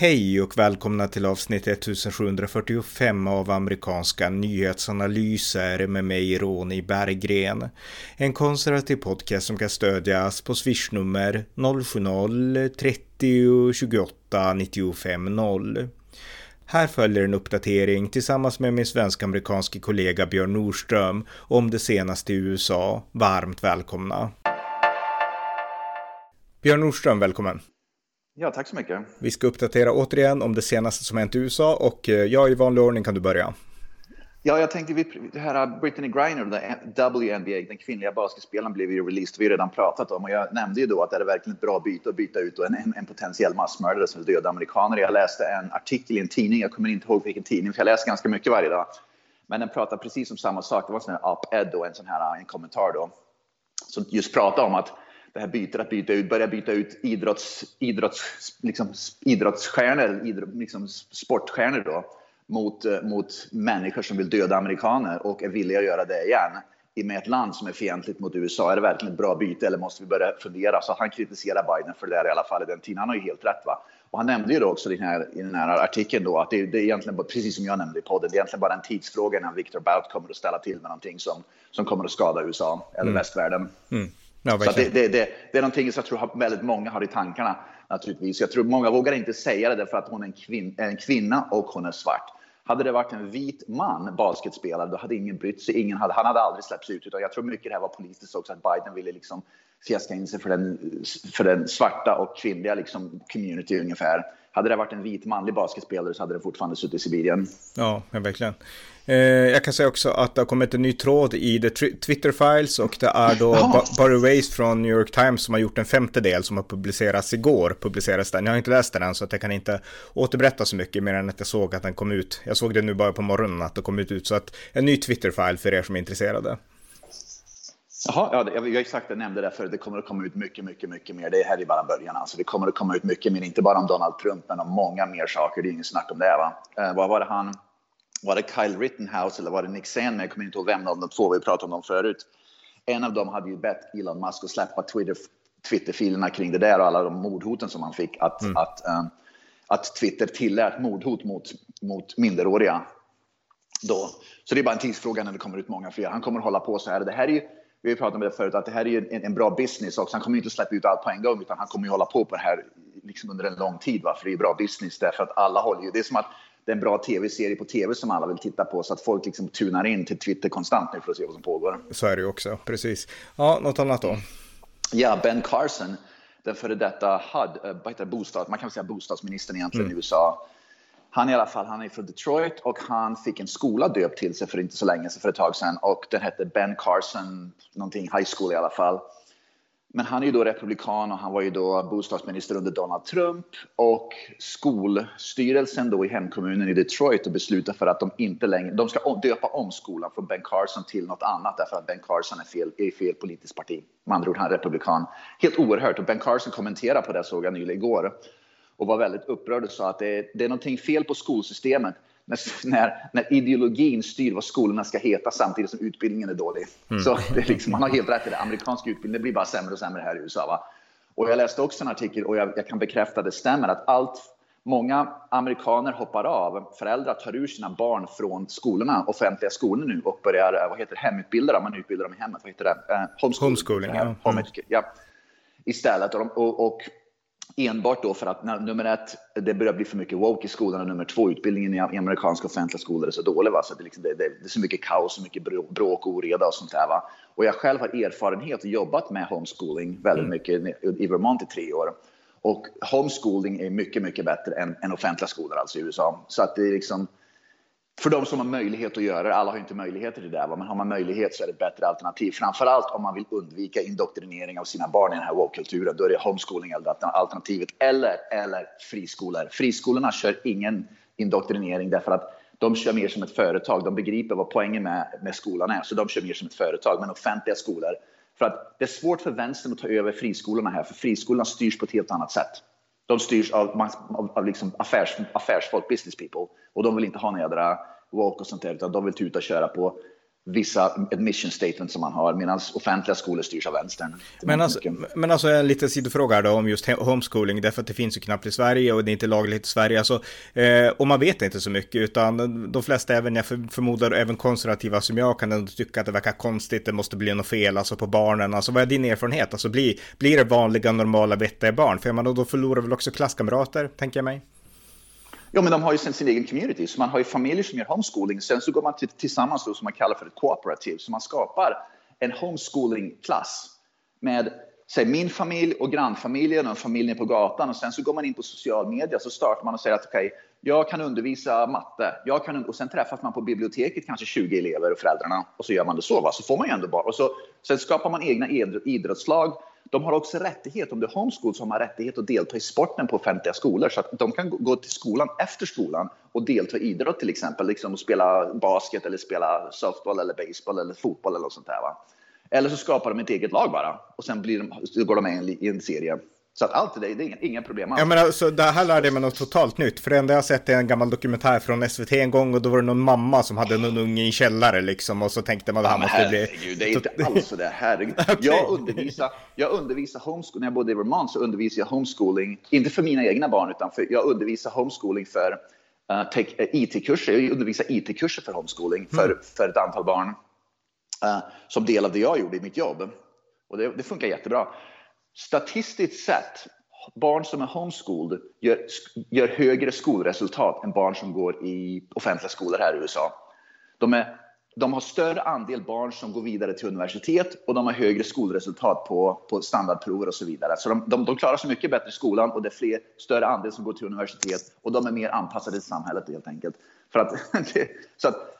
Hej och välkomna till avsnitt 1745 av amerikanska nyhetsanalyser med mig Ronny Berggren. En konservativ podcast som kan stödjas på swishnummer 070-30 28 95 0. Här följer en uppdatering tillsammans med min svensk-amerikanske kollega Björn Nordström om det senaste i USA. Varmt välkomna! Björn Nordström, välkommen! Ja, tack så mycket. Vi ska uppdatera återigen om det senaste som hänt i USA och eh, ja, i vanlig ordning kan du börja. Ja, jag tänkte det här Brittany Griner, WNBA, den kvinnliga basketspelaren blev ju released, vi har redan pratat om och jag nämnde ju då att det är verkligen ett bra byte att byta ut en, en, en potentiell massmördare som vill döda amerikaner. Jag läste en artikel i en tidning, jag kommer inte ihåg vilken tidning, för jag läser ganska mycket varje dag. Men den pratar precis om samma sak, det var en sån här op-ed och en sån här en kommentar då, som just pratade om att det här bytet att byta ut, börja byta ut idrotts, idrotts, liksom, idrottsstjärnor, idrott, liksom sportstjärnor då, mot, eh, mot människor som vill döda amerikaner och är villiga att göra det igen med ett land som är fientligt mot USA. Är det verkligen ett bra byte eller måste vi börja fundera? Så han kritiserar Biden för det där i alla fall i den tiden. Han har ju helt rätt. va? Och han nämnde ju då också i den här, i den här artikeln då att det, det är egentligen, precis som jag nämnde i podden, det är egentligen bara en tidsfråga när Victor Bout kommer att ställa till med någonting som, som kommer att skada USA eller mm. västvärlden. Mm. Ja, så det, det, det, det, är någonting som jag tror väldigt många har i tankarna naturligtvis. Jag tror många vågar inte säga det därför att hon är en, kvin en kvinna och hon är svart. Hade det varit en vit man, basketspelare, då hade ingen brytt sig. Ingen hade, han hade aldrig släppts ut. Utan jag tror mycket det här var politiskt också, att Biden ville liksom fjäska in sig för den, för den svarta och kvinnliga liksom, community ungefär. Hade det varit en vit manlig basketspelare så hade det fortfarande suttit i Sibirien. Ja, verkligen. Eh, jag kan säga också att det har kommit en ny tråd i The Twitter Files och det är då ja. Barry Weiss från New York Times som har gjort en femte del som har publicerats igår. Publicerades den. Jag har inte läst den än så att jag kan inte återberätta så mycket mer än att jag såg att den kom ut. Jag såg det nu bara på morgonen att det kom ut så att en ny Twitter-file för er som är intresserade. Jaha, ja, jag, jag exakt, jag nämnde det för det kommer att komma ut mycket, mycket, mycket mer. Det här är bara början. Alltså, det kommer att komma ut mycket mer, inte bara om Donald Trump, men om många mer saker. Det är inget snack om det. Va? Eh, vad var det han, var det Kyle Rittenhouse eller var det Nick Sandman? Jag kommer inte ihåg vem av de två, vi pratade om dem förut. En av dem hade ju bett Elon Musk att släppa Twitter, Twitterfilerna kring det där och alla de mordhoten som han fick. Att, mm. att, um, att Twitter tillät mordhot mot, mot minderåriga. Då. Så det är bara en tidsfråga när det kommer ut många fler. Han kommer att hålla på så här. Det här är ju vi har pratat om det förut, att det här är en, en bra business också. Han kommer inte släppa ut allt på en gång, utan han kommer ju hålla på på det här liksom under en lång tid. Va? För det är bra business därför att alla håller ju. Det är som att det är en bra tv-serie på tv som alla vill titta på så att folk liksom tunar in till Twitter konstant nu för att se vad som pågår. Så är det ju också, precis. Ja, något annat då? Ja, Ben Carson, den före detta HUD, äh, man kan säga bostadsministern egentligen mm. i USA han i alla fall, han är från Detroit och han fick en skola döpt till sig för inte så länge sedan, för ett tag sedan. Och den hette Ben Carson, någonting high school i alla fall. Men han är ju då republikan och han var ju då bostadsminister under Donald Trump och skolstyrelsen då i hemkommunen i Detroit och beslutade för att de inte längre, de ska döpa om skolan från Ben Carson till något annat därför att Ben Carson är fel, är fel politiskt parti. Med andra ord, han är republikan. Helt oerhört och Ben Carson kommenterade på det såg jag nyligen igår och var väldigt upprörd och sa att det, det är någonting fel på skolsystemet när, när, ideologin styr vad skolorna ska heta samtidigt som utbildningen är dålig. Mm. Så det är liksom, man har helt rätt i det. Amerikansk utbildning blir bara sämre och sämre här i USA. Va? Och jag läste också en artikel och jag, jag kan bekräfta att det stämmer att allt Många amerikaner hoppar av. Föräldrar tar ur sina barn från skolorna, offentliga skolor nu och börjar vad heter hemutbilda dem. Man utbildar dem i hemmet. Vad heter det? Eh, homeschooling. homeschooling ja. Mm. ja. Istället. Och, och, och enbart då för att nummer ett, det börjar bli för mycket woke i skolan och nummer två, utbildningen i amerikanska offentliga skolor är så dålig. Va? Så det, liksom, det, det, det är så mycket kaos, så mycket bråk och oreda och sånt där. Va? Och jag själv har erfarenhet och jobbat med homeschooling väldigt mm. mycket i Vermont i tre år. Och homeschooling är mycket, mycket bättre än, än offentliga skolor alltså i USA. Så att det är liksom, för de som har möjlighet att göra det. Alla har inte möjlighet till det, men har man möjlighet så är det ett bättre alternativ. Framförallt om man vill undvika indoktrinering av sina barn i den här woke-kulturen. Då är det homeschooling alternativet eller, eller friskolor. Friskolorna kör ingen indoktrinering därför att de kör mer som ett företag. De begriper vad poängen med, med skolan är, så de kör mer som ett företag. Men offentliga skolor, för att det är svårt för vänstern att ta över friskolorna här, för friskolorna styrs på ett helt annat sätt. De styrs av, av, av liksom affärs, affärsfolk, business people. Och de vill inte ha några jädra walk och sånt där, utan de vill tuta och köra på vissa admission statement som man har, medan offentliga skolor styrs av vänstern. Men alltså, men alltså en liten sidofråga då om just homeschooling, därför att det finns ju knappt i Sverige och det är inte lagligt i Sverige. Alltså, eh, och man vet inte så mycket, utan de flesta, även jag förmodar, även konservativa som jag, kan ändå tycka att det verkar konstigt, det måste bli något fel alltså på barnen. Alltså vad är din erfarenhet? Alltså blir, blir det vanliga, normala, vettiga barn? För man, då förlorar väl också klasskamrater, tänker jag mig? Ja, men de har ju sin, sin egen community, så man har ju familjer som gör homeschooling. Sen så går man till, tillsammans då, som man kallar för ett kooperativ, så man skapar en homeschooling-klass med säg, min familj och grannfamiljen och familjen på gatan och sen så går man in på social media så startar man och säger att okej, okay, jag kan undervisa matte. Jag kan, och sen träffas man på biblioteket, kanske 20 elever och föräldrarna och så gör man det så. Va? Så får man ju ändå bara. Och så, sen skapar man egna idrottslag de har också rättighet, om du är homeschool så har man rättighet att delta i sporten på offentliga skolor. Så att de kan gå till skolan efter skolan och delta i idrott till exempel. Liksom spela basket eller spela softball eller baseball eller fotboll eller något sånt där. Va? Eller så skapar de ett eget lag bara och sen blir de, går de med i en serie. Så att allt det, det är inga, inga problem alls. Ja, men alltså, det här lärde jag mig något totalt nytt. För det enda jag sett är en gammal dokumentär från SVT en gång och då var det någon mamma som hade någon unge i en källare liksom och så tänkte man att han måste bli... Herregud, det är inte alls så där. Herregud. okay. Jag undervisar, jag undervisar homeschooling, när jag bodde i Vermont så undervisade jag homeschooling, inte för mina egna barn utan för, jag undervisar homeschooling för uh, uh, IT-kurser. Jag undervisar IT-kurser för homeschooling för, mm. för ett antal barn. Uh, som del av det jag gjorde i mitt jobb. Och det, det funkar jättebra statistiskt sett, barn som är homeschooled gör, gör högre skolresultat än barn som går i offentliga skolor här i USA. De, är, de har större andel barn som går vidare till universitet och de har högre skolresultat på, på standardprover och så vidare. Så de, de, de klarar sig mycket bättre i skolan och det är fler, större andel som går till universitet och de är mer anpassade till samhället helt enkelt. För att, så att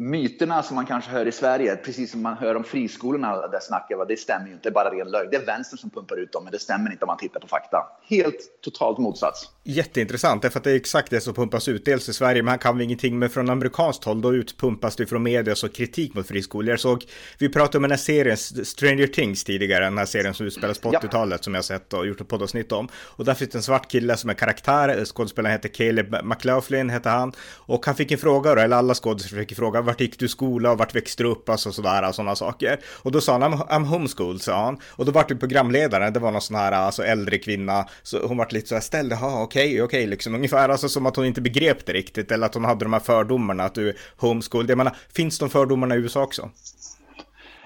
myterna som man kanske hör i Sverige, precis som man hör om friskolorna där snackar, det stämmer ju inte, det är bara ren lögn. Det är vänstern som pumpar ut dem, men det stämmer inte om man tittar på fakta. Helt totalt motsats. Jätteintressant, därför att det är exakt det som pumpas ut, dels i Sverige, men här kan vi ingenting, men från amerikanskt håll, då utpumpas det från media så kritik mot friskolor. Jag såg, vi pratade om den här serien, Stranger Things tidigare, den här serien som utspelas på 80-talet, som jag sett och gjort ett poddavsnitt om. Och där finns det en svart kille som är karaktär, skådespelaren heter Caleb McLaughlin, heter han, och han fick en fråga, eller alla skådespelare fick en fråga, vart gick du i skola och vart växte du upp, alltså sådär, sådana saker. Och då sa han, I'm, I'm homeschooled, sa han. Och då vart du programledare, det var någon sån här, alltså äldre kvinna, så hon vart lite så här ställd, jaha, okej, okay, okej, okay, liksom ungefär, alltså som att hon inte begrep det riktigt, eller att hon hade de här fördomarna, att du är homeschooled. Jag menar, finns de fördomarna i USA också?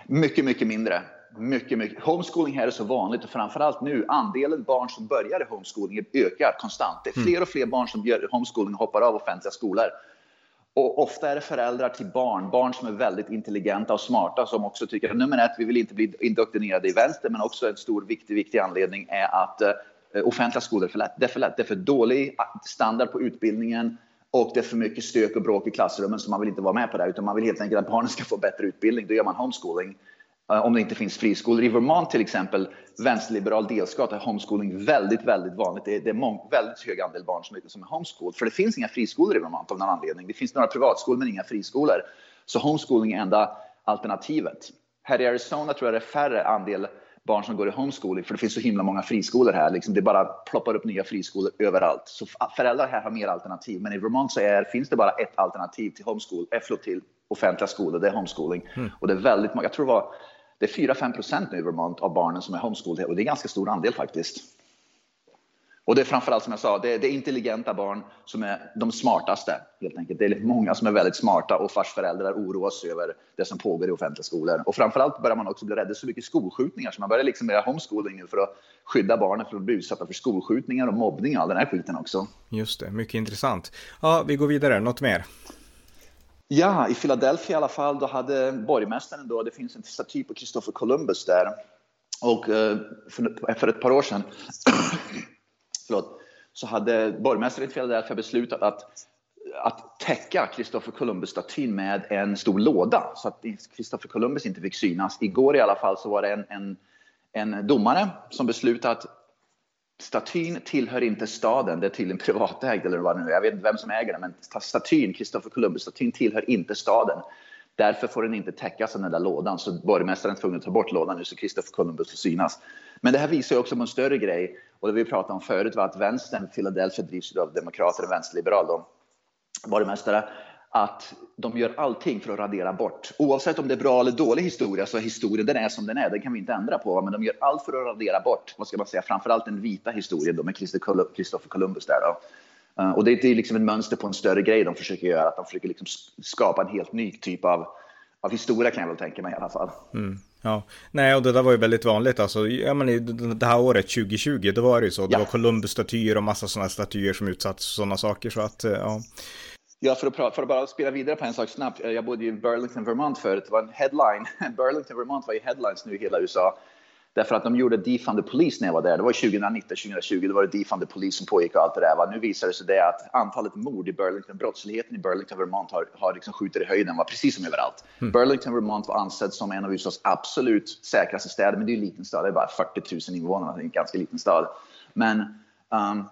Mycket, mycket mindre. Mycket, mycket. Homeschooling här är så vanligt och framförallt nu, andelen barn som börjar i homeschooling ökar konstant. Det är fler och fler barn som gör homeschooling och hoppar av offentliga skolor. Och ofta är det föräldrar till barn, barn som är väldigt intelligenta och smarta som också tycker att nummer ett, vi vill inte bli indoktrinerade i vänster, men också en stor viktig, viktig anledning är att eh, offentliga skolor är för lätt. Det är för lätt. Det är för dålig standard på utbildningen och det är för mycket stök och bråk i klassrummen så man vill inte vara med på det, utan man vill helt enkelt att barnen ska få bättre utbildning. Då gör man homeschooling. Eh, om det inte finns friskolor. I Vermont till exempel, vänsterliberal delstat, är homeschooling väldigt, väldigt vanligt. Det är, det är väldigt hög andel barn som, som är homeschooled. För det finns inga friskolor i Vermont av någon anledning. Det finns några privatskolor men inga friskolor. Så homeschooling är enda alternativet. Här i Arizona tror jag det är färre andel barn som går i homeschooling för det finns så himla många friskolor här. Liksom det bara ploppar upp nya friskolor överallt. Så föräldrar här har mer alternativ. Men i Vermont så är, finns det bara ett alternativ till homeschool, eh, till offentliga skolor. Det är homeschooling. Mm. Och det är väldigt många, jag tror det var det är 4-5 procent nu i Vermont av barnen som är homeschooled och det är en ganska stor andel faktiskt. Och det är framförallt som jag sa, det är, det är intelligenta barn som är de smartaste helt enkelt. Det är många som är väldigt smarta och vars föräldrar oroas över det som pågår i offentliga skolor. Och framförallt börjar man också bli rädd. Det är så mycket skolskjutningar så man börjar liksom göra homeschooling nu för att skydda barnen från att bli utsatta för skolskjutningar och mobbning och all den här skiten också. Just det, mycket intressant. Ja, vi går vidare. Något mer? Ja, i Philadelphia i alla fall, då hade borgmästaren då, det finns en staty på Christopher Columbus där. Och eh, för ett par år sedan förlåt, så hade borgmästaren i Philadelphia beslutat att, att täcka Christopher Columbus-statyn med en stor låda så att Christopher Columbus inte fick synas. Igår i alla fall så var det en, en, en domare som beslutade att statyn tillhör inte staden, det är tydligen privatägd eller vad det nu är. Jag vet inte vem som äger den, men statyn, Kristoffer Columbus-statyn tillhör inte staden. Därför får den inte täckas av den där lådan, så borgmästaren är tvungen att ta bort lådan nu så Kristoffer Columbus får synas. Men det här visar också på en större grej, och det vi pratade om förut var att vänstern, Philadelphia drivs av demokrater och vänsterliberal då, borgmästare, att de gör allting för att radera bort. Oavsett om det är bra eller dålig historia så är historien den är som den är. Den kan vi inte ändra på. Men de gör allt för att radera bort, vad ska man säga, framförallt den vita historien då med Christopher Columbus där då. Uh, och det, är liksom ett mönster på en större grej de försöker göra. Att de försöker liksom skapa en helt ny typ av, av historia kan jag väl tänka mig i alla fall. Mm. Ja, nej och det där var ju väldigt vanligt alltså. Ja men det här året 2020, då var det ju så. Det ja. var Columbus-statyer och massa sådana statyer som utsatts för sådana saker. Så att, eh, ja. Ja, för att, för att bara spela vidare på en sak snabbt. Jag bodde i Burlington, Vermont förut. Det var en headline. Burlington, Vermont var i headlines nu i hela USA. Därför att de gjorde Defund the Police när jag var där. Det var 2019, 2020. Då var det Defund the Police som pågick och allt det där. Nu visar det sig det att antalet mord i Burlington, brottsligheten i Burlington, Vermont har, har liksom skjutit i höjden, var precis som överallt. Mm. Burlington, Vermont var ansedd som en av USAs absolut säkraste städer, men det är en liten stad. Det är bara 40 000 invånare. Det är en ganska liten stad. Men um,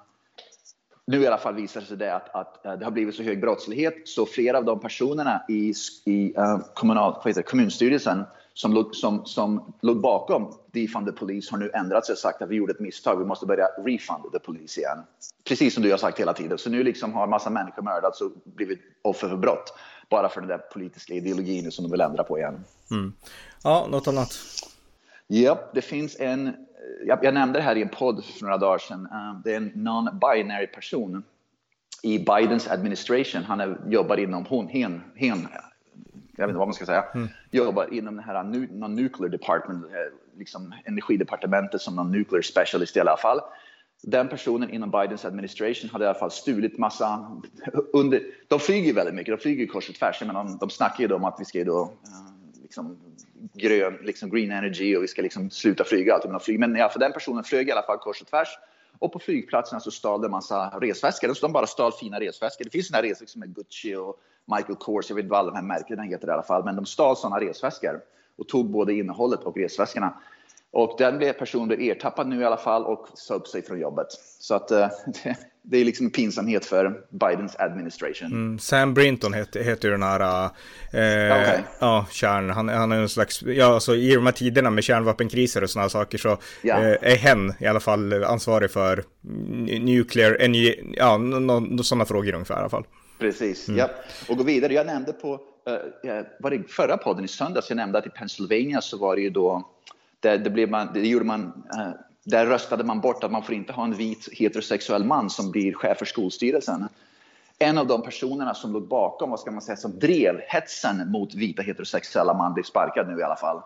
nu i alla fall visar det sig det att, att, eh, det har blivit så hög brottslighet så flera av de personerna i, i uh, kommunal, heter, kommunstyrelsen som låg, som, som låg bakom Defund the Police har nu ändrat sig och sagt att vi gjorde ett misstag, vi måste börja refund the police igen. Precis som du har sagt hela tiden. Så nu liksom har massa människor mördats och blivit offer för brott. Bara för den där politiska ideologin som de vill ändra på igen. Mm. Ja, något annat? Ja, det finns en jag, jag, nämnde det här i en podd för några dagar sedan. Uh, det är en non-binary person i Bidens administration. Han är, jobbar inom hon, hen, hen, jag vet inte vad man ska säga, mm. jobbar inom det här non-nuclear department, eh, liksom energidepartementet som non-nuclear specialist i alla fall. Den personen inom Bidens administration hade i alla fall stulit massa, under, de flyger väldigt mycket, de flyger kors och tvärs, men de, de snackar ju om att vi ska då uh, liksom grön, liksom green energy och vi ska liksom sluta flyga Allt. med flyg. Men ja, för den personen flög i alla fall kors och tvärs. Och på flygplatserna så stal de en massa resväskor. Så de bara stal fina resväskor. Det finns sådana resväskor som är Gucci och Michael Kors, jag vet inte vad alla de här märkena heter i alla fall. Men de stal sådana resväskor och tog både innehållet och resväskorna. Och den personen blev ertappad nu i alla fall och sa upp sig från jobbet. Så att uh, det är liksom pinsamhet för Bidens administration. Mm, Sam Brinton heter, heter ju den här, eh, okay. ja, kärn, han, han är en slags, ja, alltså i de här tiderna med kärnvapenkriser och sådana saker så ja. eh, är hen i alla fall ansvarig för nuclear, energy, ja, sådana frågor ungefär i alla fall. Precis, mm. ja. Och gå vidare, jag nämnde på, uh, var det förra podden i söndags, jag nämnde att i Pennsylvania så var det ju då, där, det, blev man, det gjorde man eh, där röstade man bort att man får inte ha en vit heterosexuell man som blir chef för skolstyrelsen. En av de personerna som låg bakom, vad ska man säga, som drev hetsen mot vita heterosexuella man blir sparkad nu i alla fall.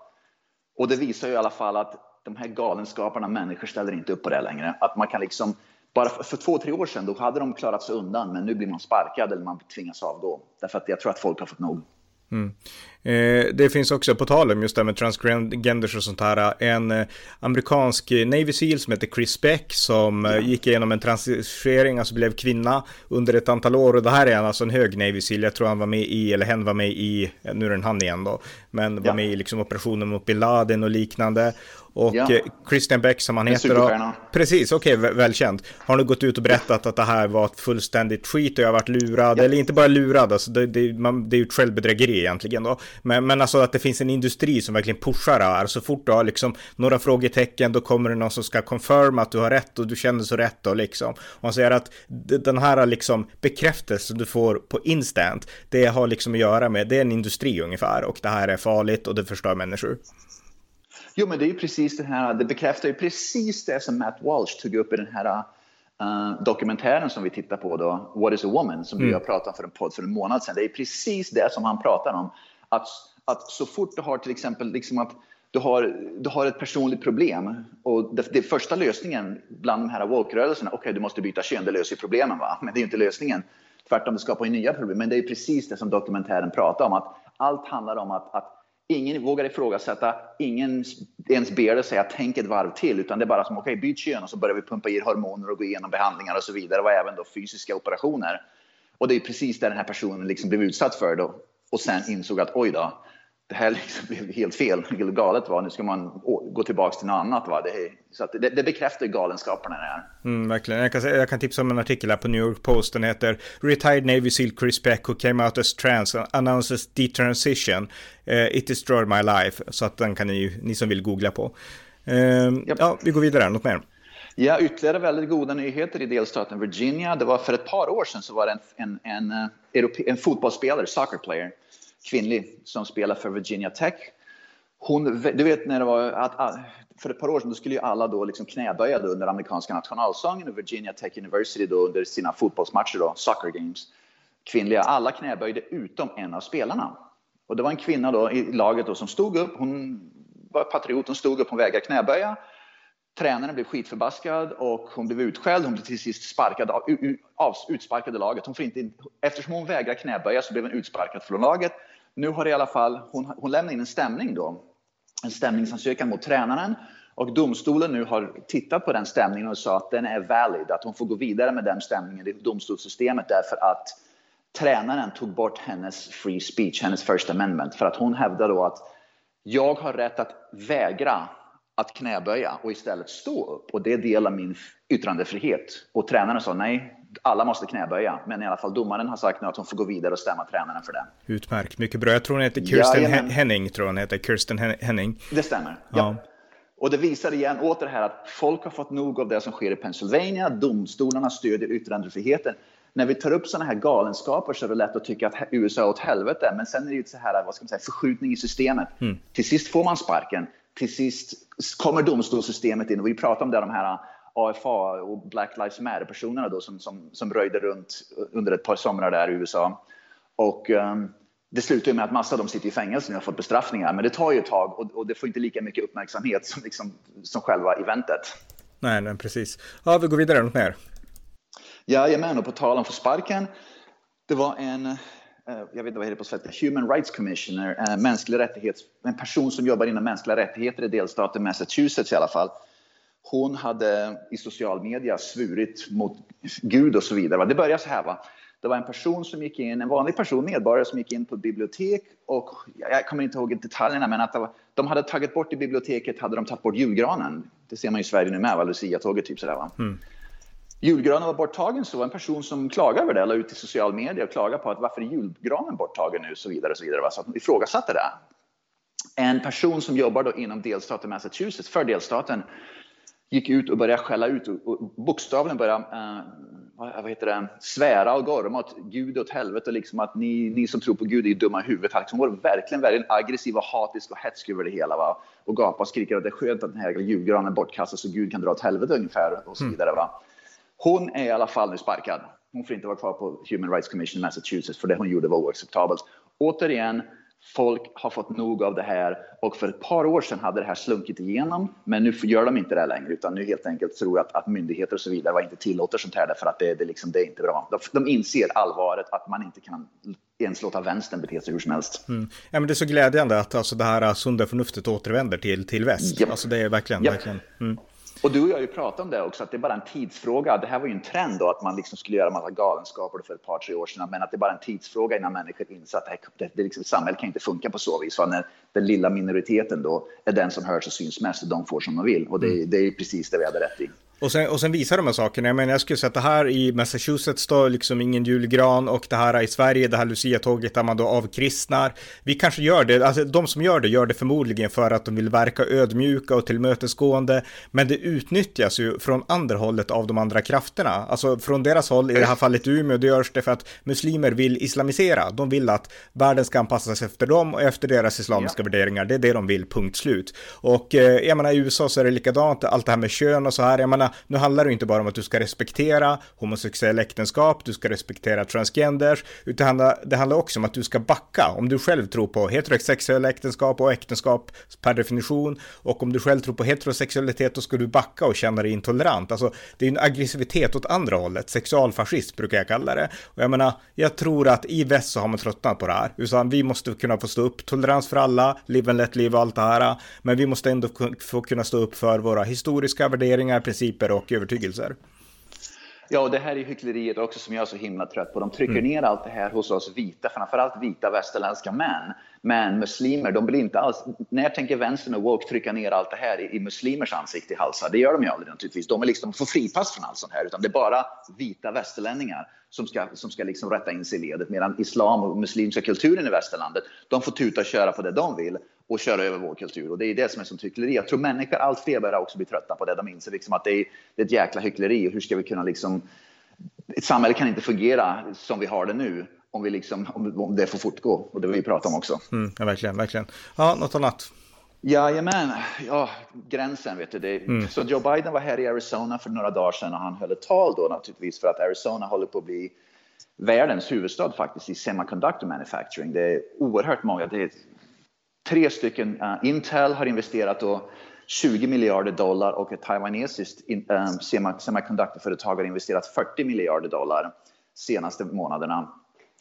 Och det visar ju i alla fall att de här galenskaparna, människor ställer inte upp på det längre. Att man kan liksom, bara för, för två, tre år sedan, då hade de klarat sig undan, men nu blir man sparkad eller man tvingas avgå. Därför att jag tror att folk har fått nog. Mm. Eh, det finns också, på tal om just det med transgenders och sånt här, en eh, amerikansk Navy Seal som heter Chris Beck som ja. gick igenom en transitionering, alltså blev kvinna under ett antal år. Och det här är alltså en hög Navy Seal, jag tror han var med i, eller hen var med i, nu är den han igen då, men var ja. med i liksom operationen mot Bin Laden och liknande. Och ja. Eh, Christian Beck som han heter då. Precis, okej, okay, välkänt. Har nu gått ut och berättat att det här var ett fullständigt skit och jag har varit lurad. Ja. Eller inte bara lurad, alltså det, det, man, det är ju ett självbedrägeri egentligen då. Men, men alltså att det finns en industri som verkligen pushar det här. Så fort du har liksom några frågetecken då kommer det någon som ska confirma att du har rätt och du känner så rätt och liksom. Och han säger att den här liksom bekräftelsen du får på instant, det har liksom att göra med, det är en industri ungefär och det här är farligt och det förstör människor. Jo, men det är ju precis det här, det bekräftar ju precis det som Matt Walsh tog upp i den här uh, dokumentären som vi tittar på då, What is a woman, som mm. vi har pratat om för en podd för en månad sedan. Det är precis det som han pratar om. Att, att så fort du har till exempel liksom att du har, du har ett personligt problem och det, det första lösningen bland de här woke-rörelserna, okej okay, du måste byta kön, det löser ju problemen va, men det är ju inte lösningen. Tvärtom, det skapar ju nya problem. Men det är precis det som dokumentären pratar om, att allt handlar om att, att ingen vågar ifrågasätta, ingen ens ber dig säga tänk ett varv till, utan det är bara som okej, okay, byt kön och så börjar vi pumpa i hormoner och gå igenom behandlingar och så vidare och även då fysiska operationer. Och det är precis det den här personen liksom blev utsatt för då och sen insåg att oj då, det här liksom blev helt fel, helt galet. Va? Nu ska man gå tillbaka till något annat. Va? Det, så det, det bekräftar galenskaperna här. Mm, verkligen. Jag kan, jag kan tipsa om en artikel här på New York Post. Den heter Retired Navy SEAL Chris Beck who came out as trans announces detransition. Uh, it destroyed my life. Så att den kan ni, ni som vill googla på. Uh, yep. Ja, vi går vidare. Något mer? Ja, ytterligare väldigt goda nyheter i delstaten Virginia. Det var för ett par år sedan så var det en, en, en, eh, en, en fotbollsspelare, soccer player, kvinnlig, som spelar för Virginia Tech. Hon, du vet när det var att, ah, för ett par år sedan då skulle ju alla då liksom knäböja då under amerikanska nationalsången och Virginia Tech University då under sina fotbollsmatcher då, soccer games. Kvinnliga, alla knäböjde utom en av spelarna. Och det var en kvinna då i laget då som stod upp, hon var patriot, hon stod upp, hon vägrade knäböja. Tränaren blev skitförbaskad och hon blev utskälld. Hon blev till sist sparkad av, av, utsparkad i laget. Hon får inte, eftersom hon vägrar knäböja så blev hon utsparkad från laget. Nu har i alla fall, hon, hon lämnat in en stämning då. En stämningsansökan mot tränaren. Och domstolen nu har tittat på den stämningen och sa att den är valid, att hon får gå vidare med den stämningen i domstolssystemet därför att tränaren tog bort hennes free speech, hennes first amendment, för att hon hävdar då att jag har rätt att vägra att knäböja och istället stå upp och det är del av min yttrandefrihet. Och tränaren sa nej, alla måste knäböja. Men i alla fall domaren har sagt nu att hon får gå vidare och stämma tränaren för det. Utmärkt, mycket bra. Jag tror hon heter Kirsten ja, Henning, tror hon heter. Kirsten Henning. Det stämmer. Ja. ja. Och det visar igen åter här att folk har fått nog av det som sker i Pennsylvania. Domstolarna stödjer yttrandefriheten när vi tar upp sådana här galenskaper så är det lätt att tycka att USA är åt helvete. Men sen är det ju så här, vad ska man säga, förskjutning i systemet. Mm. Till sist får man sparken. Till sist kommer domstolssystemet in och vi pratar om det, de här AFA och Black Lives Matter-personerna då som, som, som röjde runt under ett par somrar där i USA. Och um, det slutar ju med att massa av dem sitter i fängelse och har fått bestraffningar. Men det tar ju ett tag och, och det får inte lika mycket uppmärksamhet som, liksom, som själva eventet. Nej, nej, precis. Ja, vi går vidare, något mer? Jajamän, och på tal om få sparken. Det var en, Eh, jag vet inte vad det heter på svenska, Human Rights Commissioner, eh, en, rättighets, en person som jobbar inom mänskliga rättigheter i delstaten Massachusetts i alla fall. Hon hade i social media svurit mot Gud och så vidare. Det började så här. Va? Det var en person som gick in, en vanlig person, medborgare som gick in på ett bibliotek och jag kommer inte ihåg detaljerna men att var, de hade tagit bort i biblioteket hade de tagit bort julgranen. Det ser man i Sverige nu med, Lucia-tåget typ sådär va. Mm. Julgranen var borttagen så en person som klagade över det la ut i social media och klagade på att varför är julgranen borttagen nu och så vidare och så vidare. Så att de ifrågasatte det. En person som jobbar då inom delstaten Massachusetts för delstaten gick ut och började skälla ut och, och bokstavligen började uh, vad heter det, svära och gorma åt Gud åt helvete. Liksom att ni, ni som tror på Gud är dumma i huvudet. Han liksom var verkligen, verkligen aggressiv och hatisk och hätsk över det hela. Va? Och gapade och skriker att det är skönt att den här julgranen är bortkastad så Gud kan dra åt helvete ungefär. Och så mm. vidare. Va? Hon är i alla fall nu sparkad. Hon får inte vara kvar på Human Rights Commission i Massachusetts för det hon gjorde var oacceptabelt. Återigen, folk har fått nog av det här och för ett par år sedan hade det här slunkit igenom. Men nu gör de inte det längre utan nu helt enkelt tror jag att, att myndigheter och så vidare inte tillåter sånt här därför att det, det, liksom, det är inte bra. De, de inser allvaret att man inte kan ens låta vänstern bete sig hur som helst. Mm. Ja, men det är så glädjande att alltså, det här sunda förnuftet återvänder till, till väst. Yep. Alltså det är verkligen, yep. verkligen. Mm. Och du och jag har ju pratat om det också, att det är bara en tidsfråga. Det här var ju en trend då, att man liksom skulle göra massa galenskaper för ett par, tre år sedan, men att det är bara en tidsfråga innan människor inser att det, här, det, det liksom, samhället kan inte funka på så vis. För när den lilla minoriteten då är den som hörs och syns mest och de får som de vill. Och det, det är precis det vi hade rätt i. Och sen, och sen visar de här sakerna, jag menar jag skulle säga att det här i Massachusetts står liksom ingen julgran och det här i Sverige, det här Lucia-tåget där man då avkristnar. Vi kanske gör det, alltså de som gör det gör det förmodligen för att de vill verka ödmjuka och tillmötesgående, men det utnyttjas ju från andra hållet av de andra krafterna. Alltså från deras håll, i det här fallet Umeå, det görs det för att muslimer vill islamisera. De vill att världen ska anpassas efter dem och efter deras islamiska ja. värderingar. Det är det de vill, punkt slut. Och eh, jag menar i USA så är det likadant, allt det här med kön och så här, jag menar nu handlar det inte bara om att du ska respektera homosexuella äktenskap, du ska respektera transgenders, utan det handlar också om att du ska backa. Om du själv tror på heterosexuella äktenskap och äktenskap per definition, och om du själv tror på heterosexualitet, då ska du backa och känna dig intolerant. Alltså, det är en aggressivitet åt andra hållet, sexualfascism brukar jag kalla det. Och jag menar, jag tror att i väst så har man tröttnat på det här, utan vi måste kunna få stå upp, tolerans för alla, live and let live och allt det här, men vi måste ändå få kunna stå upp för våra historiska värderingar, principer principer och övertygelser. Ja, och det här är hyckleriet också som jag är så himla trött på. De trycker mm. ner allt det här hos oss vita, framförallt vita västerländska män. Men muslimer, de vill inte alls... När tänker vänstern och woke trycka ner allt det här i, i muslimers ansikte i halsar? Det gör de ju aldrig naturligtvis. De är liksom, får fripass från allt sånt här, utan det är bara vita västerlänningar som ska, som ska liksom rätta in sig i ledet. Medan islam och muslimska kulturen i västerlandet, de får tuta och köra på det de vill. Och köra över vår kultur. Och det är det som är som hyckleri. Jag tror människor, allt fler börjar också bli trötta på det. De inser liksom att det är, det är ett jäkla hyckleri. Hur ska vi kunna liksom... Ett samhälle kan inte fungera som vi har det nu om, vi liksom, om det får fortgå. Och det vill vi prata om också. Mm, ja, verkligen, verkligen. Ja, något annat? Jajamän, ja, gränsen vet du. Det. Mm. Så Joe Biden var här i Arizona för några dagar sedan och han höll ett tal då naturligtvis för att Arizona håller på att bli världens huvudstad faktiskt i semiconductor manufacturing. Det är oerhört många. Det är tre stycken. Uh, Intel har investerat då 20 miljarder dollar och ett taiwanesiskt in, um, semiconductorföretag har investerat 40 miljarder dollar senaste månaderna.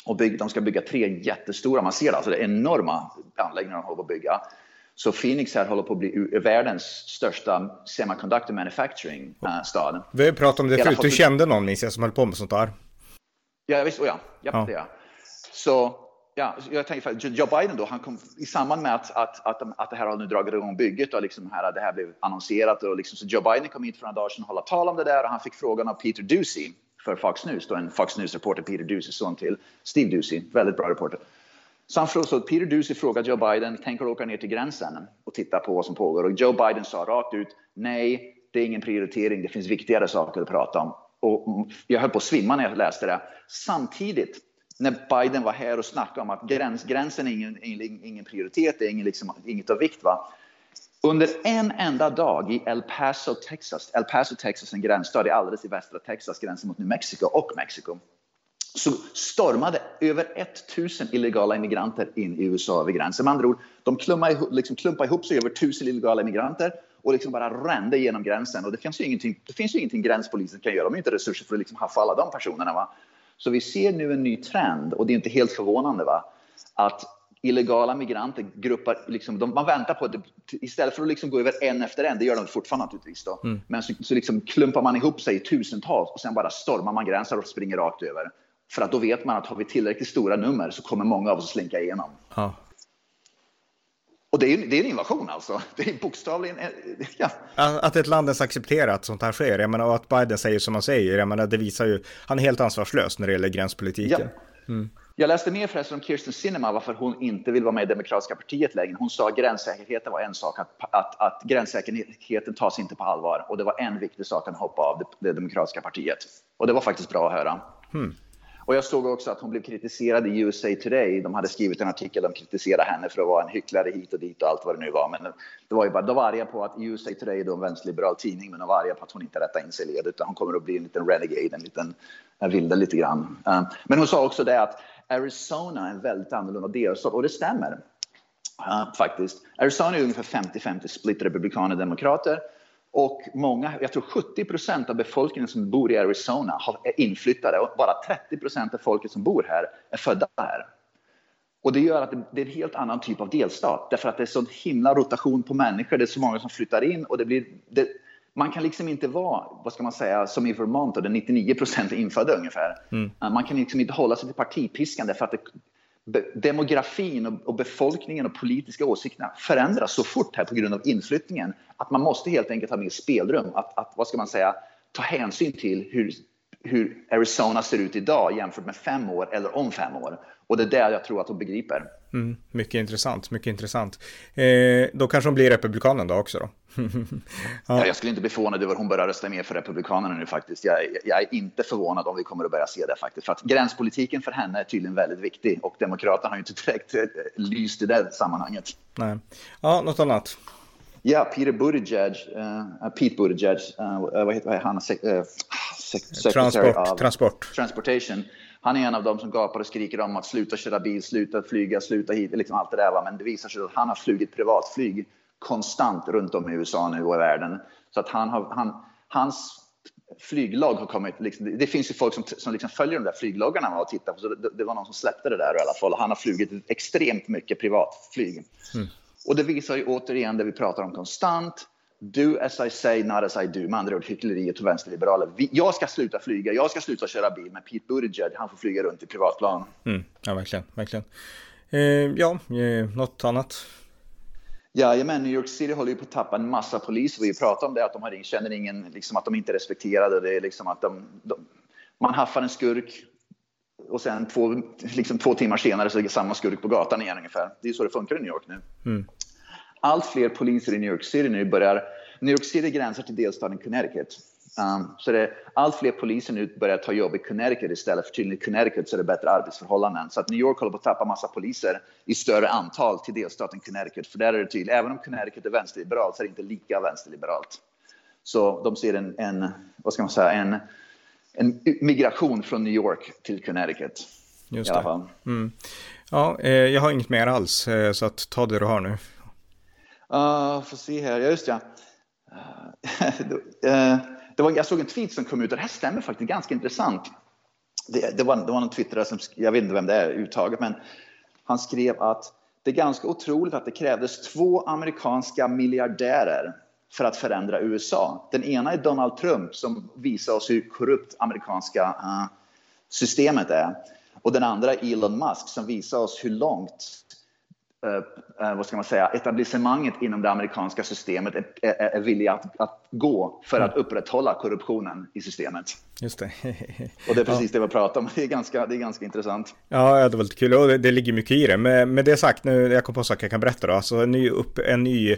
Och bygg, de ska bygga tre jättestora, man ser det, alltså det är enorma anläggningar de håller på att bygga. Så Phoenix här håller på att bli världens största semiconductor manufacturing uh, stad. Vi har pratat om det förut, du kände någon minns jag som höll på med sånt där. Ja, visst, oh ja, ja, ja. det ja. Så ja, jag tänker för Joe Biden då, han kom i samband med att, att, att, att det här har nu dragit igång bygget och liksom här, det här blev annonserat och liksom, så Joe Biden kom hit för några dagar sedan och höll tal om det där och han fick frågan av Peter Ducey för Fox News, då en Fox News-reporter, Peter Ducey, son till Steve Ducey, väldigt bra reporter. Så han frågade, så Peter Ducey frågade Joe Biden, tänker du åka ner till gränsen och titta på vad som pågår? Och Joe Biden sa rakt ut, nej, det är ingen prioritering, det finns viktigare saker att prata om. Och jag höll på att svimma när jag läste det. Samtidigt, när Biden var här och snackade om att gräns, gränsen är ingen, ingen, ingen prioritet, det är ingen, liksom, inget av vikt. Va? Under en enda dag i El Paso, Texas, El Paso, Texas, en gränsstad alldeles i västra Texas, gränsen mot New Mexico och Mexiko, så stormade över 1000 illegala immigranter in i USA över gränsen. Med andra ord, de klumpade ihop, liksom klumpade ihop sig över 1000 illegala immigranter och liksom bara rände genom gränsen. Och det finns ju ingenting, det finns ju ingenting gränspolisen kan göra. De har inte resurser för att liksom haffa alla de personerna. Va? Så vi ser nu en ny trend och det är inte helt förvånande va? att illegala migranter gruppar, liksom, de, man väntar på att istället för att liksom gå över en efter en, det gör de fortfarande naturligtvis då, mm. men så, så liksom klumpar man ihop sig i tusentals och sen bara stormar man gränser och springer rakt över. För att då vet man att har vi tillräckligt stora nummer så kommer många av oss slinka igenom. Ja. Och det är, det är en invasion alltså. Det är bokstavligen... Ja. Att ett land ens accepterar att sånt här sker, jag menar, och att Biden säger som han säger, jag menar, det visar ju, han är helt ansvarslös när det gäller gränspolitiken. Ja. Mm. Jag läste mer förresten om Kirsten Sinema varför hon inte vill vara med i Demokratiska partiet längre. Hon sa att gränssäkerheten var en sak, att, att, att gränssäkerheten tas inte på allvar. Och det var en viktig sak att hoppa av det, det Demokratiska partiet. Och det var faktiskt bra att höra. Mm. Och jag såg också att hon blev kritiserad i USA Today. De hade skrivit en artikel de kritiserade henne för att vara en hycklare hit och dit och allt vad det nu var. Men det var ju bara, de var arga på att USA Today är en vänsterliberal tidning, men de var arga på att hon inte rättar in sig i led, utan hon kommer att bli en liten renegade, en liten vilde lite grann. Eh, men hon sa också det att Arizona är en väldigt annorlunda delstat och det stämmer. Uh, faktiskt. Arizona är ungefär 50-50 split republikaner och demokrater. Och många, jag tror 70 procent av befolkningen som bor i Arizona är inflyttade och bara 30 procent av folket som bor här är födda här. Och det gör att det är en helt annan typ av delstat därför att det är så himla rotation på människor. Det är så många som flyttar in och det blir... Det, man kan liksom inte vara, vad ska man säga, som i Vermont där 99 procent är infödda ungefär. Mm. Man kan liksom inte hålla sig till partipiskan därför att det, demografin och, befolkningen och politiska åsikterna förändras så fort här på grund av inflyttningen att man måste helt enkelt ha mer spelrum. Att, att vad ska man säga, ta hänsyn till hur, hur Arizona ser ut idag jämfört med fem år eller om fem år. Och det är där jag tror att hon begriper. Mm, mycket intressant, mycket intressant. Eh, då kanske hon blir republikanen då också då? ja. ja. jag skulle inte bli förvånad över hon börjar rösta mer för Republikanerna nu faktiskt. Jag, jag, är inte förvånad om vi kommer att börja se det faktiskt. För att gränspolitiken för henne är tydligen väldigt viktig och Demokraterna har ju inte direkt eh, lyst i det sammanhanget. Nej. Ja, något annat? Ja, Peter Buttigieg, uh, Pete Buttigieg, uh, vad heter han? Sek uh, transport, transport. Transportation. Han är en av dem som gapar och skriker om att sluta köra bil, sluta flyga, sluta hit, liksom allt det där. Va? Men det visar sig att han har flugit privatflyg konstant runt om i USA nu och i världen. Så att han har, han, hans flyglag har kommit, liksom, det finns ju folk som, som liksom följer de där flygloggarna och tittar på, så det, det, var någon som släppte det där i alla fall. Han har flugit extremt mycket privatflyg. Mm. Och det visar ju återigen det vi pratar om konstant. Do as I say, not as I do. Med andra ord hyckleriet och vänsterliberaler. Jag ska sluta flyga, jag ska sluta köra bil, men Pete Buttigieg, han får flyga runt i privatplan. Mm. Ja, verkligen, verkligen. Eh, ja, eh, något annat? Jajamän, New York City håller ju på att tappa en massa poliser. Vi pratar om det, att de har, känner ingen, liksom att de inte är respekterade. Det är liksom att de, de, man haffar en skurk och sen två, liksom två timmar senare så är samma skurk på gatan igen ungefär. Det är så det funkar i New York nu. Mm. allt fler poliser i New York City nu börjar, New York City gränsar till delstaten Connecticut. Um, så det allt fler poliser nu börjar ta jobb i Connecticut istället för tydligen i Connecticut så är det bättre arbetsförhållanden. Så att New York håller på att tappa massa poliser i större antal till delstaten Connecticut. För där är det tydligt, även om Connecticut är vänsterliberalt så är det inte lika vänsterliberalt. Så de ser en, en vad ska man säga, en, en migration från New York till Connecticut. Just det. Mm. Ja, eh, jag har inget mer alls, eh, så att ta det du har nu. Uh, får se här, ja just ja. Uh, det var, jag såg en tweet som kom ut och det här stämmer faktiskt ganska intressant. Det, det, var, det var någon twittrare som, jag vet inte vem det är uttaget, men han skrev att det är ganska otroligt att det krävdes två amerikanska miljardärer för att förändra USA. Den ena är Donald Trump som visar oss hur korrupt amerikanska eh, systemet är. Och den andra är Elon Musk som visar oss hur långt eh, eh vad ska man säga, etablissemanget inom det amerikanska systemet är, är, är villiga att, att, gå för att mm. upprätthålla korruptionen i systemet. Just det. och det är precis ja. det vi pratar om. Det är ganska, det är ganska intressant. Ja, det var lite kul och det, det ligger mycket i det. Men med det sagt, nu jag kom på saker jag kan berätta då. Alltså en ny, upp, en ny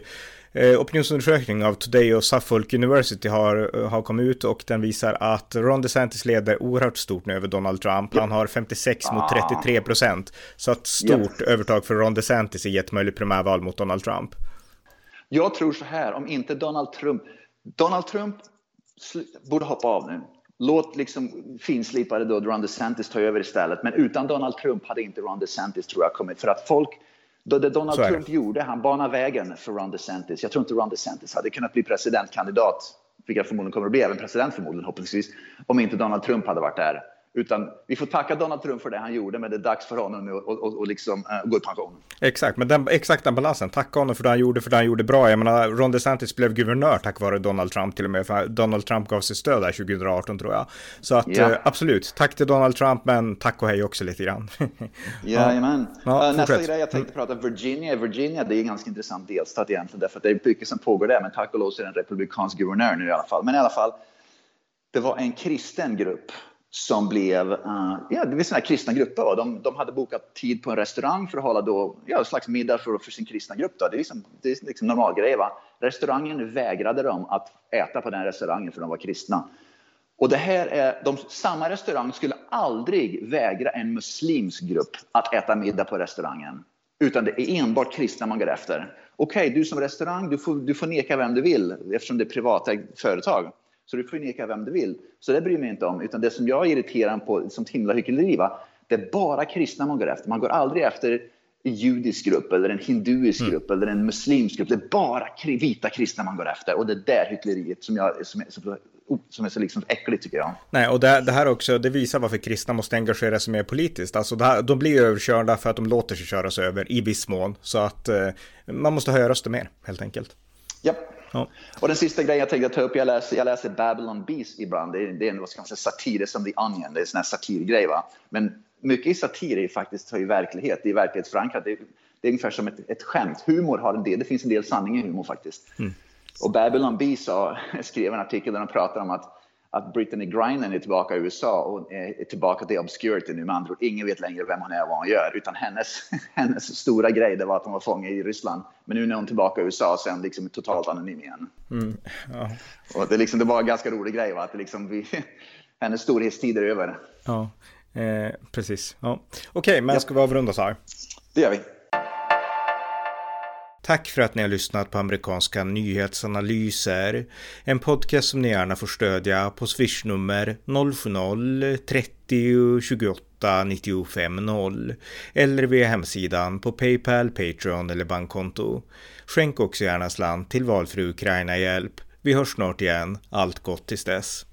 Eh, opinionsundersökning av Today och Suffolk University har, har kommit ut och den visar att Ron DeSantis leder oerhört stort nu över Donald Trump. Han har 56 ah. mot 33 procent. Så ett stort yep. övertag för Ron DeSantis i ett möjligt primärval mot Donald Trump. Jag tror så här, om inte Donald Trump... Donald Trump borde hoppa av nu. Låt liksom finslipade då Ron DeSantis ta över istället. Men utan Donald Trump hade inte Ron DeSantis tror jag kommit. För att folk det Donald Trump gjorde, han banade vägen för Ron DeSantis. Jag tror inte Ron DeSantis hade kunnat bli presidentkandidat, vilket förmodligen kommer att bli, även president förmodligen, hoppningsvis, om inte Donald Trump hade varit där. Utan vi får tacka Donald Trump för det han gjorde, men det är dags för honom nu att liksom, uh, gå i pension. Exakt, men den, exakt den balansen. Tacka honom för det han gjorde, för det han gjorde bra. Jag menar, Ron DeSantis blev guvernör tack vare Donald Trump till och med, för Donald Trump gav sitt stöd där 2018 tror jag. Så att ja. uh, absolut, tack till Donald Trump, men tack och hej också lite grann. Jajamän. Ja, uh, nästa grej jag tänkte prata om, Virginia. Virginia, det är en ganska intressant delstat egentligen, därför att det är mycket som pågår där, men tack och lov så är det en republikansk guvernör nu i alla fall. Men i alla fall, det var en kristen grupp som blev, uh, ja, det var sådana kristna grupper. De, de hade bokat tid på en restaurang för att hålla då, ja, en slags middag för, för sin kristna grupp. Då. Det är liksom, det är liksom normal grej. Va? Restaurangen vägrade dem att äta på den restaurangen för de var kristna. Och det här är, de, samma restaurang skulle aldrig vägra en muslimsk grupp att äta middag på restaurangen. Utan det är enbart kristna man går efter. Okej, okay, du som restaurang, du får, du får neka vem du vill eftersom det är privatägt företag. Så du får neka vem du vill. Så det bryr mig inte om. Utan det som jag är irriterad på som himla hyckleri, det är bara kristna man går efter. Man går aldrig efter en judisk grupp eller en hinduisk mm. grupp eller en muslimsk grupp. Det är bara vita kristna man går efter. Och det är där hyckleriet som, jag, som, är, som är så liksom äckligt tycker jag. Nej, och det, det, här också, det visar varför kristna måste engagera sig mer politiskt. Alltså här, de blir överkörda för att de låter sig köras över i viss mån. Så att eh, man måste höja röster mer, helt enkelt. Ja. Ja. Och den sista grejen jag tänkte ta upp, jag läser, jag läser Babylon Beast ibland. Det är, det är en vad ska man säga, satir, som The Onion, det är en sån här satirgrej. Va? Men mycket i satir är faktiskt är verklighet, det är verklighetsförankrat. Det är, det är ungefär som ett, ett skämt. Humor har en del, det finns en del sanning i humor faktiskt. Mm. Och Babylon Beast skrev en artikel där de pratar om att att Brittany Griner är tillbaka i USA och är tillbaka till obscurity nu med andra ord. Ingen vet längre vem hon är och vad hon gör. Utan hennes, hennes stora grej det var att hon var fånge i Ryssland. Men nu när hon är tillbaka i USA så är hon liksom totalt anonym igen. Mm, ja. Och det, liksom, det var en ganska rolig grej. Va? Att liksom, vi, hennes storhetstid är över. Ja, eh, precis. Ja. Okej, okay, men ja. ska vi avrunda så här? Det gör vi. Tack för att ni har lyssnat på amerikanska nyhetsanalyser. En podcast som ni gärna får stödja på swishnummer 070-30 28 95 0 eller via hemsidan på Paypal, Patreon eller bankkonto. Skänk också gärna slant till valfri Ukraina-hjälp. Vi hörs snart igen. Allt gott tills dess.